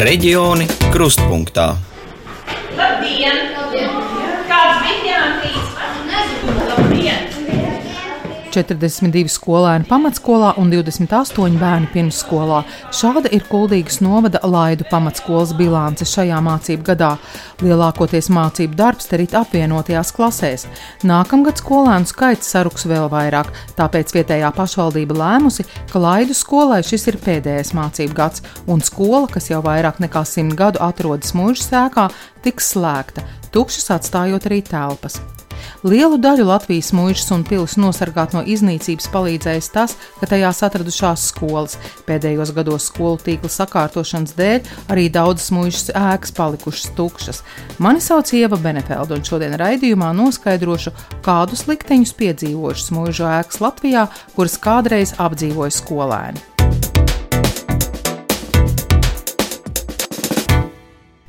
Reģioni krustpunktā. Labdien! Kāds bija Jānis? Labdien! 42 skolēni pamatskolā un 28 bērni pirmsskolā. Šāda ir Kuldīgas novada Laidu pamatskolas bilance šajā mācību gadā. Lielākoties mācību darbs te rit apvienotajās klasēs. Nākamgad skolēnu skaits saruks vēl vairāk, tāpēc vietējā pašvaldība lēmusi, ka Laidu skolai šis ir pēdējais mācību gads, un skola, kas jau vairāk nekā simt gadu atrodas mūža sēkā, tiks slēgta, tukšas atstājot arī telpas. Lielu daļu Latvijas mūžas un pilis nosargāt no iznīcības palīdzējis tas, ka tajās atradušās skolas. Pēdējos gados skolu tīkla sakārtošanas dēļ arī daudzas mūžas ēkas palikušas tukšas. Mani sauc Ieva Benefelda, un šodien raidījumā noskaidrošu, kādus likteņus piedzīvojušas mūžu ēkas Latvijā, kuras kādreiz apdzīvoja skolēni.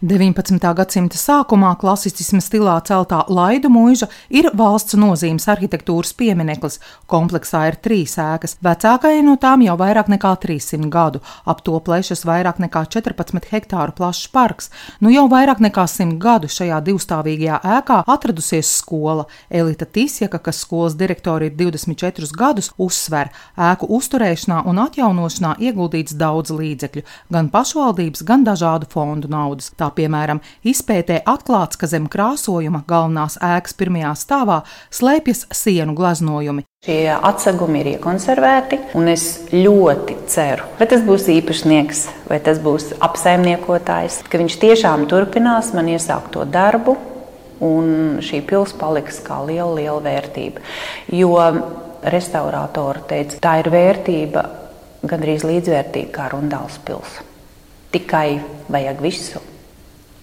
19. gadsimta sākumā klasicisma stilā celtā Laidu mūža ir valsts nozīmes arhitektūras piemineklis. Kompleksā ir trīs ēkas, vecākajai no tām jau vairāk nekā 300 gadu, ap to plešas vairāk nekā 14 hektāru plašs parks. Nu jau vairāk nekā 100 gadu šajā divstāvīgajā ēkā atradusies skola. Elita Tīsjaka, kas skolas direktori ir 24 gadus, uzsver, ēku uzturēšanā un atjaunošanā ieguldīts daudz līdzekļu, gan pašvaldības, gan dažādu fondu naudas. Tā piemēram, izpētē atklāts, ka zem krāsojuma galvenās ēkas pirmajā stāvā slēpjas sienu glaznojumi. Šie atsegumi ir iekonservēti, un es ļoti ceru, vai tas būs īpašnieks, vai tas būs apsaimniekotājs, ka viņš tiešām turpinās man iesākto darbu, un šī pilsēta paliks kā liela, liela vērtība. Jo restaurātori teica, tā ir vērtība gandrīz līdzvērtīga kā Rundāls pilsēta. Tikai vajag visu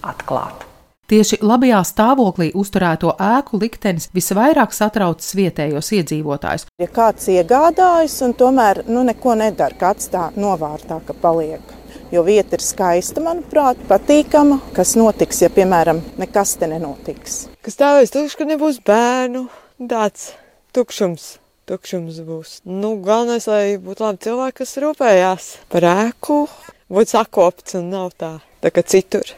atklāt. Tieši labajā stāvoklī uzturēto ēku liktenis visvairāk satrauc vietējos iedzīvotājus. Ja kāds iegādājas un tomēr nu, neko nedara, ka atstāj novārtā, ka paliek. Jo vieta ir skaista, manuprāt, patīkama. Kas notiks, ja, piemēram, nekas te nenotiks? Kas stāvēs tukšs, ka nebūs bērnu, tāds tukšums. Tukšums būs. Nu, galvenais, lai būtu labi cilvēki, kas rūpējās par ēku, būtu sakopts un nav tā, tā kā citur.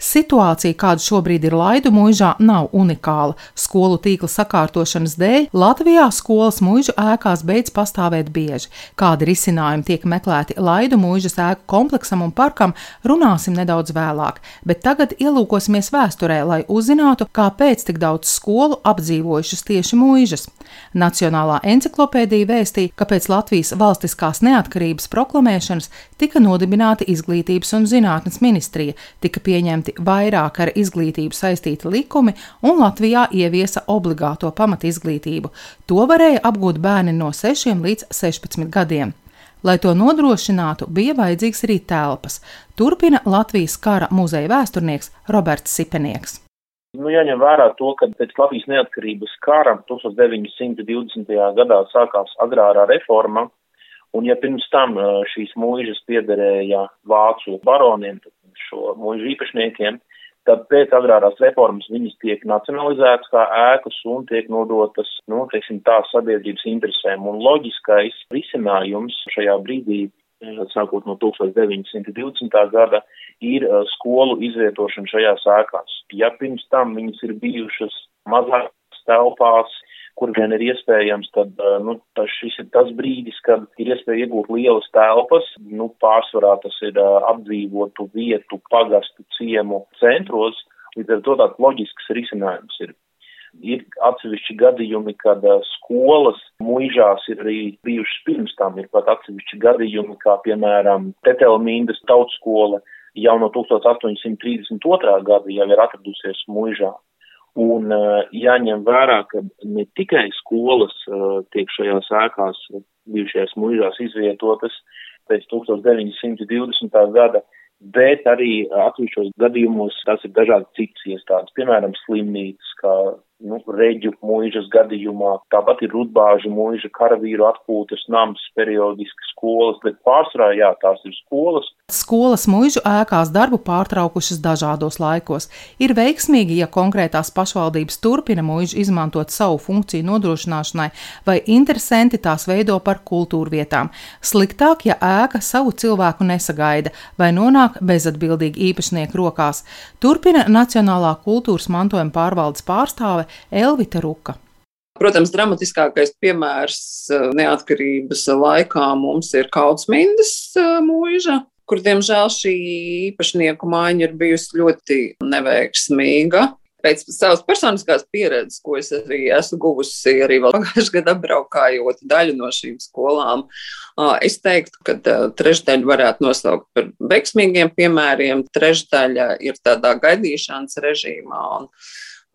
Situācija, kāda šobrīd ir Laidu mūžā, nav unikāla. Skolu tīkla sakārtošanas dēļ Latvijā skolas mūžu ēkās beidz pastāvēt bieži. Kādi risinājumi tiek meklēti Laidu mūžas ēku kompleksam un parkam, runāsim nedaudz vēlāk, bet tagad ielūkosimies vēsturē, lai uzzinātu, kāpēc tik daudz skolu apdzīvojušas tieši mūžas. Nacionālā encyklopēdija vēstīja, ka pēc Latvijas valstiskās neatkarības proklamēšanas tika nodibināta Izglītības un zinātnes ministrija, tika pieņemti pieņemti vairāk ar izglītību saistīti likumi, un Latvijā ieviesa obligāto pamatizglītību. To varēja apgūt bērni no 6 līdz 16 gadiem. Lai to nodrošinātu, bija vajadzīgs arī telpas. Turpina Latvijas kara muzeja vēsturnieks Roberts Sipenieks. Nu, jāņem vērā to, ka pēc Latvijas neatkarības kara 1920. gadā sākās agrārā reforma, un ja pirms tam šīs mūžas piederēja vācu baroniem, tad šo mūžu īpašniekiem, tad pēc agrārās reformas viņas tiek nacionalizētas kā ēkas un tiek nodotas, nu, teiksim, tā sabiedrības interesēm. Un loģiskais risinājums šajā brīdī, eh, sākot no 1920. gada, ir eh, skolu izvietošana šajās ēkās. Ja pirms tam viņas ir bijušas mazākas telpās, kur vien ir iespējams, tad nu, šis ir tas brīdis, kad ir iespēja iegūt lielas telpas. Nu, pārsvarā tas ir apdzīvotu vietu, pagastu ciemu centros, līdz ar to tāds loģisks risinājums ir. Ir atsevišķi gadījumi, kad skolas muižās ir arī bijušas pirms tam, ir pat atsevišķi gadījumi, kā piemēram Tetelmīndas tautskola jau no 1832. gada jau ir atradusies muižā. Un uh, jāņem vērā, ka ne tikai skolas uh, tiek šajās ēkās bijušajās mūžās izvietotas pēc 1920. gada, bet arī atsevišķos gadījumos tas ir dažādi citas iestādes, piemēram, slimnīcas, kā nu, reģu mūžas gadījumā. Tāpat ir rudbāžu mūža, karavīru atpūtas nams, periodiski skolas, bet pārsvarā, jā, tās ir skolas. Skolas mūžu ēkās darbu pārtraukušas dažādos laikos. Ir veiksmīgi, ja konkrētās pašvaldības turpina mūžu izmantot savu funkciju nodrošināšanai, vai interesanti tās veido par kultūru vietām. Sliktāk, ja ēka savu cilvēku nesagaida vai nonāk bezatbildīgi īpašnieku rokās. Turpina Nacionālā kultūras mantojuma pārvaldes pārstāve Elvita Ruka. Protams, dramatiskākais piemērs eh, neatkarības laikā mums ir Kautsmindas eh, mūža, kur, diemžēl, šī īpašnieku maiņa ir bijusi ļoti neveiksmīga. Pēc savas personiskās pieredzes, ko es arī esmu guvusi arī pagājušajā gadā apbraukājot daļu no šīm skolām, es teiktu, ka trešdaļu varētu nosaukt par veiksmīgiem piemēriem, trešdaļa ir tādā gaidīšanas režīmā, un,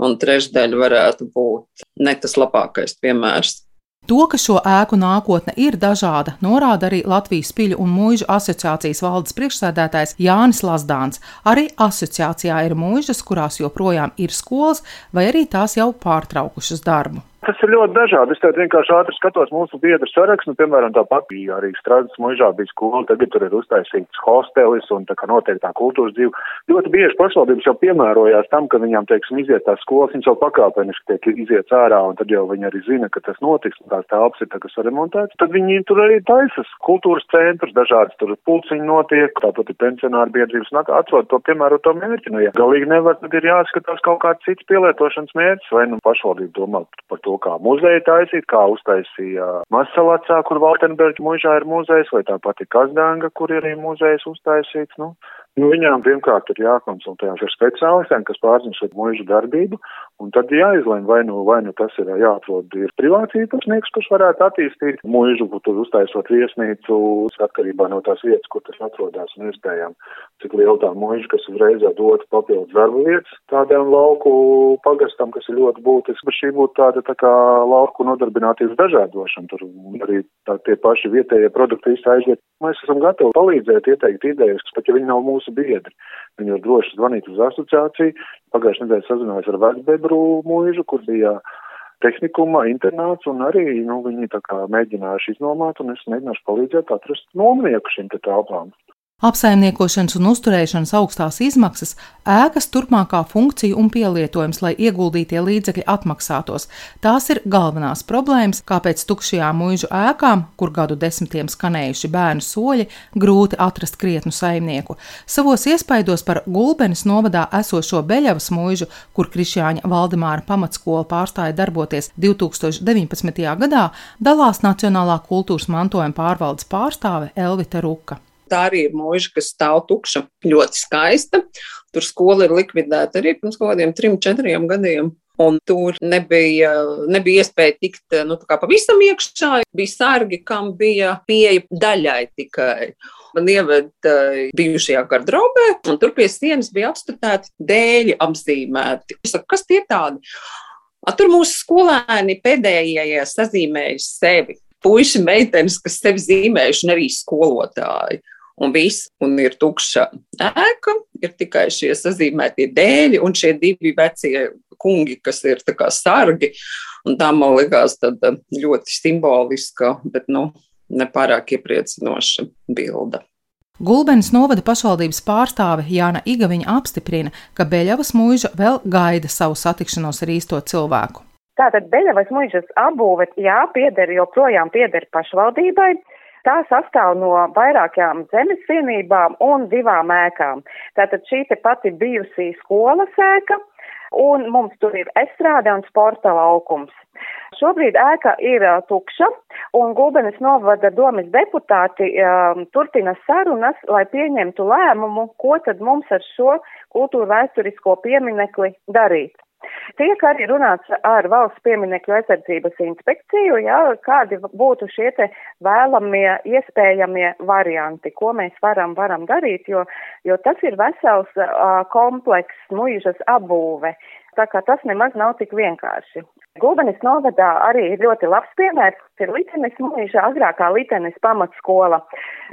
un trešdaļa varētu būt ne tas labākais piemērs. To, ka šo ēku nākotne ir dažāda, norāda arī Latvijas Piļu un Mūžu asociācijas valdes priekšsēdētājs Jānis Lazdāns. Arī asociācijā ir mūžas, kurās joprojām ir skolas, vai arī tās jau pārtraukušas darbu. Tas ir ļoti dažādi. Es tev vienkārši ātri skatos mūsu biedru sarakstu, nu, piemēram, tāpat bija arī strādas mužā bija skola, tagad tur ir uztaisīts hostelis un tā kā noteikti tā kultūras dzīve. Ļoti bieži pašvaldības jau piemērojās tam, ka viņām, teiksim, iziet tās skolas, viņas jau pakāpeniski tiek iziet ārā un tad jau viņi arī zina, ka tas notiks un tās telpas ir tagad saremontētas. Tad viņi tur arī taisas kultūras centrus, dažādas tur pulciņi notiek, tāpat ir pensionāri biedrības un atrod to piemēroto mērķi. Nu, ja galīgi nevar, tad ir jāskatās kaut kāds cits pielietošanas mērķis vai nu pašvaldība domā par to to, kā muzeja taisīt, kā uztaisīja Masalacā, kur Valtenberga mužā ir muzejs, vai tā pati Kazdanga, kur ir arī muzejs uztaisīts. Nu, nu, viņām pirmkārt ir jākonsultējas ar speciālistiem, kas pārzina šo mužu darbību, un tad jāizlem, vai nu, vai nu tas ir jāatrod ir privāts īpašnieks, kurš varētu attīstīt mužu, tur uztaisot viesnīcu, atkarībā no tās vietas, kur tas atrodas, un iespējām, cik liela tā muža, kas uzreiz dot papildus darba vietas tādām lauku pagastam, kas ir ļoti būtiski, bet šī būtu tāda tā kā lauku nodarbinātības dažādošana, tur arī tā, tie paši vietējie produkti visu aiziet. Mēs esam gatavi palīdzēt, ieteikt idejas, pat ja viņi nav mūsu biedri. Viņi var droši zvanīt uz asociāciju. Pagājušajā nedēļā sazinājos ar Vecbebru mūžu, kur bija tehnikuma internāts, un arī nu, viņi tā kā mēģinājuši iznomāt, un es mēģināšu palīdzēt atrast nomnieku šīm te telpām. Apsaimniekošanas un uzturēšanas augstās izmaksas, ēkas turpmākā funkcija un pielietojums, lai ieguldītie līdzekļi atmaksātos. Tās ir galvenās problēmas, kāpēc tukšajām mūžu ēkām, kur gadu desmitiem skanējuši bērnu soļi, grūti atrast krietnu saimnieku. Savos iespaidos par Gulbenes novadā esošo Beļavas mūžu, kur Krišjāņa Valdemāra pamatskola pārstāja darboties 2019. gadā, dalās Nacionālā kultūras mantojuma pārvaldes pārstāve Elvita Ruka. Tā arī ir mūža, kas stāv tukša, ļoti skaista. Tur skola ir likvidēta arī pirms kaut kādiem trim, četriem gadiem. Un tur nebija, nebija iespēja tikt nu, pavisam iekšā. Bija sargi, kam bija pieeja daļai tikai. Man ieveda bijušajā gardrobē, un tur pie sienas bija apstādēti dēļi apzīmēti. Saku, kas tie tādi? A, tur mūsu skolēni pēdējie sazīmējuši sevi. Puisi, meitenes, kas sevi zīmējuši, un arī skolotāji un viss, un ir tukša ēka, ir tikai šie sazīmētie dēļi un šie divi vecie kungi, kas ir tā kā sargi, un tā man likās tad eh, ļoti simboliska, bet, nu, nepārāk iepriecinoša bilda. Gulbenes novada pašvaldības pārstāve Jāna Igaviņa apstiprina, ka Beļavas mūža vēl gaida savu satikšanos ar īsto cilvēku. Tātad Beļavas mūžas apbūve, jā, pieder joprojām pieder pašvaldībai, Tā sastāv no vairākām zemes vienībām un divām ēkām. Tātad šī te pati bijusī skolas ēka, un mums tur ir estrāde un sporta laukums. Šobrīd ēka ir uh, tukša, un Gulbenes novada domas deputāti uh, turpina sarunas, lai pieņemtu lēmumu, ko tad mums ar šo kultūra vēsturisko pieminekli darīt. Tiek arī runāts ar valsts pieminekļu aizsardzības inspekciju, jā, kādi būtu šie te vēlamie, iespējamie varianti, ko mēs varam, varam darīt, jo, jo tas ir vesels uh, komplekss muižas apbūve. Tā kā tas nemaz nav tik vienkārši. Gulbenes novadā arī ir ļoti labs piemērs, ir Litenes mūža agrākā Litenes pamatskola,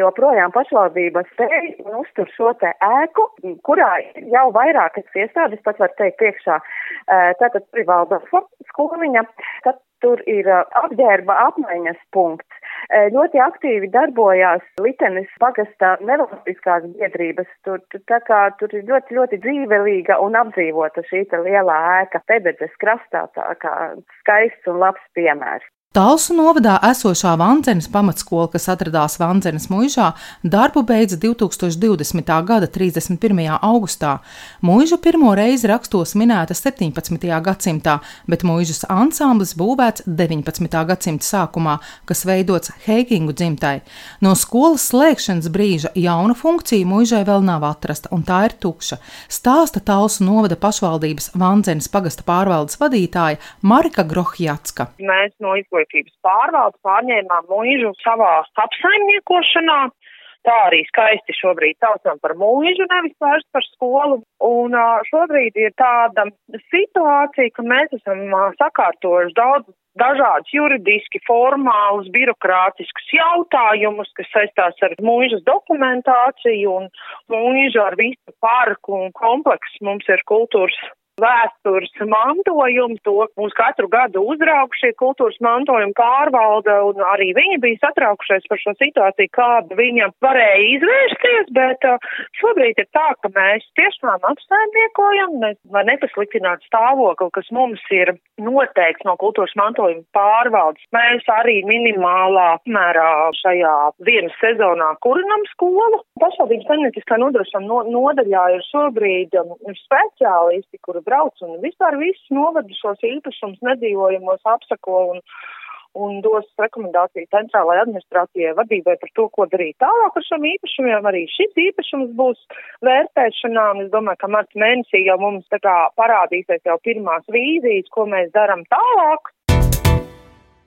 jo projām pašvaldības spēj un uztur šo te ēku, kurā jau vairākas iestādes, pat var teikt priekšā, tātad ir Valdorfa skoliņa, tad tur ir apģērba apmaiņas punkts. Ļoti aktīvi darbojās Litenes pagastā nevalstiskās biedrības. Tur, tā kā tur ir ļoti, ļoti dzīvelīga un apdzīvota šī lielā ēka Pebedzes krastā, tā kā skaists un labs piemērs. Talsu novadā esošā Vanzenes pamatskola, kas atradās Vanzenes mūžā, darbu beidza 2020. gada 31. augustā. Mūža pirmo reizi rakstos minēta 17. gadsimtā, bet mūžas ansamblis būvēts 19. gadsimta sākumā, kas veidots Heikingu dzimtai. No skolas slēgšanas brīža jauna funkcija mūžai vēl nav atrasta, un tā ir tukša. Stāsta Talsu novada pašvaldības Vanzenes pagasta pārvaldes vadītāja Marika Grohjatska. Mēs no izglītības pārvaldes pārņēmām mūžu savā apsaimniekošanā. Tā arī skaisti šobrīd saucam par mūžu, nevis vairs par skolu. Un šobrīd ir tāda situācija, ka mēs esam sakārtojuši daudz dažādus juridiski, formālus, birokrātiskus jautājumus, kas saistās ar mūžas dokumentāciju un mūžu ar visu parku un kompleksu. Mums ir kultūras vēstures mantojumu, to mums katru gadu uzrauga šie kultūras mantojuma pārvalda, un arī viņi bija satraukušies par šo situāciju, kāda viņam varēja izvērsties, bet uh, šobrīd ir tā, ka mēs tiešām apsaimniekojam, mēs, lai nepasliktinātu stāvokli, kas mums ir noteikts no kultūras mantojuma pārvaldes. Mēs arī minimālā mērā šajā vienas sezonā kurinam skolu. Pašvaldības saimnieciskā nodrošinājuma no, nodaļā ir šobrīd um, speciālisti, kuri brauc un vispār visus novadu šos īpašums nedzīvojamos apsako un, un dos rekomendāciju centrālajai administrācijai vadībai par to, ko darīt tālāk ar šiem īpašumiem. Arī šis īpašums būs vērtēšanā, un es domāju, ka marta mēnesī jau mums tā kā parādīsies jau pirmās vīzijas, ko mēs daram tālāk.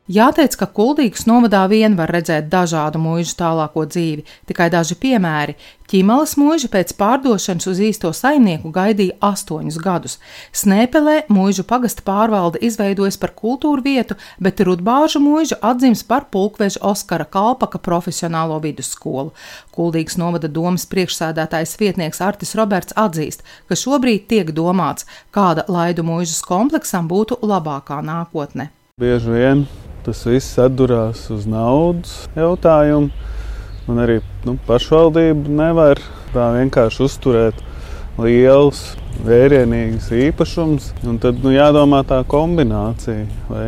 Jāteic, ka Kuldīgas novadā vien var redzēt dažādu mūžu tālāko dzīvi, tikai daži piemēri. Ķīmeles mūža pēc pārdošanas uz īsto saimnieku gaidīja astoņus gadus. Snēpelē mūžu pagasta pārvalde izveidojas par kultūru vietu, bet Rudbāžu mūža atzīms par pulkveža Oskara Kalpaka profesionālo vidusskolu. Kuldīgas novada domas priekšsēdētājs vietnieks Artis Roberts atzīst, ka šobrīd tiek domāts, kāda laidu mūžas kompleksam būtu labākā nākotne. Bieži vien tas viss atdurās uz naudas jautājumu. Un arī nu, pašvaldība nevar tā vienkārši uzturēt liels, vērienīgs īpašums. Un tad nu, jādomā tā kombinācija, vai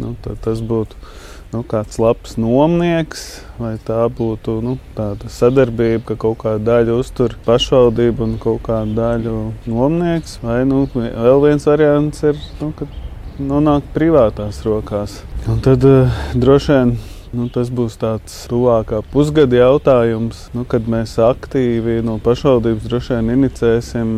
nu, tas būtu nu, kāds labs nomnieks, vai tā būtu nu, tāda sadarbība, ka kaut kāda daļa uztur pašvaldību un kaut kādu daļu nomnieks. Vai nu, vēl viens variants ir, nu, ka nonāk privātās rokās. Un tad uh, droši vien nu, tas būs tāds tuvākā pusgada jautājums, nu, kad mēs aktīvi no pašvaldības droši vien inicēsim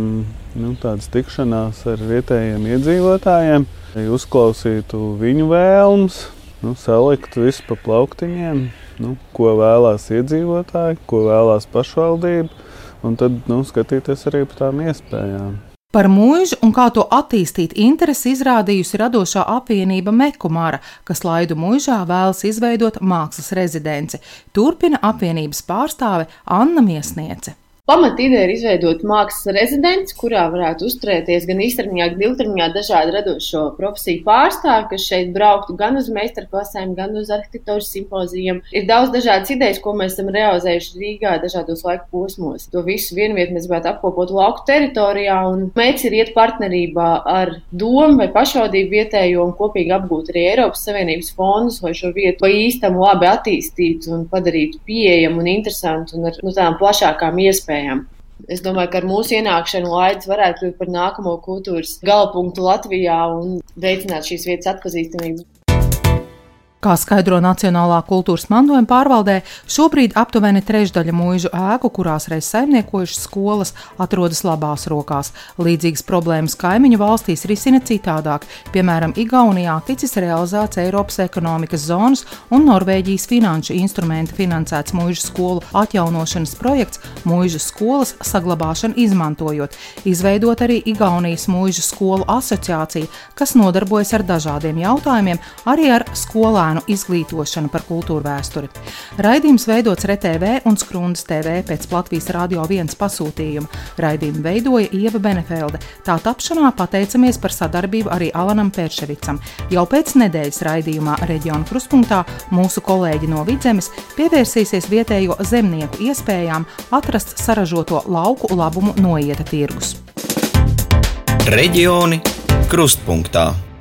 nu, tādas tikšanās ar vietējiem iedzīvotājiem, lai uzklausītu viņu vēlmes, nu, saliktu visu pa plauktiņiem, nu, ko vēlās iedzīvotāji, ko vēlās pašvaldība, un tad nu, skatīties arī par tām iespējām. Par mūžu un kā to attīstīt interesi izrādījusi radošā apvienība Mekumāra, kas Laidu mūžā vēlas izveidot mākslas rezidenci. Turpina apvienības pārstāve Anna Miesniece. Pamatīdeja ir izveidot mākslas rezidents, kurā varētu uzturēties gan īstermiņā, gan ilgtermiņā dažādi radošo profesiju pārstāvi, kas šeit brauktu gan uz meistarklasēm, gan uz arhitektūras simpozijiem. Ir daudz dažādas idejas, ko mēs esam realizējuši Rīgā dažādos laika posmos. To visu vienvietā mēs gribētu apkopot lauku teritorijā, un mērķis ir iet partnerībā ar domu vai pašvaldību vietējo un kopīgi apgūt arī Eiropas Savienības fondus, lai šo vietu pa īstam labi attīstītu un padarītu pieejamu un interesantu un ar nu, tādām plašākām iespējām iespējām. Es domāju, ka ar mūsu ienākšanu Latvijas varētu kļūt par nākamo kultūras galapunktu Latvijā un veicināt šīs vietas atpazīstamību. Kā skaidro Nacionālā kultūras mantojuma pārvaldē, šobrīd aptuveni trešdaļa mūžu ēku, kurās reiz saimniekojušas skolas, atrodas labās rokās. Līdzīgas problēmas kaimiņu valstīs risina citādāk. Piemēram, Igaunijā ticis realizēts Eiropas ekonomikas zonas un Norvēģijas finanšu instrumenta finansēts mūžu skolu atjaunošanas projekts Mūžu skolas saglabāšana izmantojot. Izveidot arī Igaunijas mūžu skolu asociācija, kas nodarbojas ar dažādiem jautājumiem, arī ar skolēnu skolēnu izglītošanu par kultūru vēsturi. Raidījums veidots RTV un Skrundas TV pēc Latvijas Rādio 1 pasūtījuma. Raidījumu veidoja Ieva Benefelde. Tā tapšanā pateicamies par sadarbību arī Alanam Pērševicam. Jau pēc nedēļas raidījumā Reģiona Kruspunktā mūsu kolēģi no Vidzemes pievērsīsies vietējo zemnieku iespējām atrast saražoto lauku labumu noieta tirgus. Reģioni krustpunktā.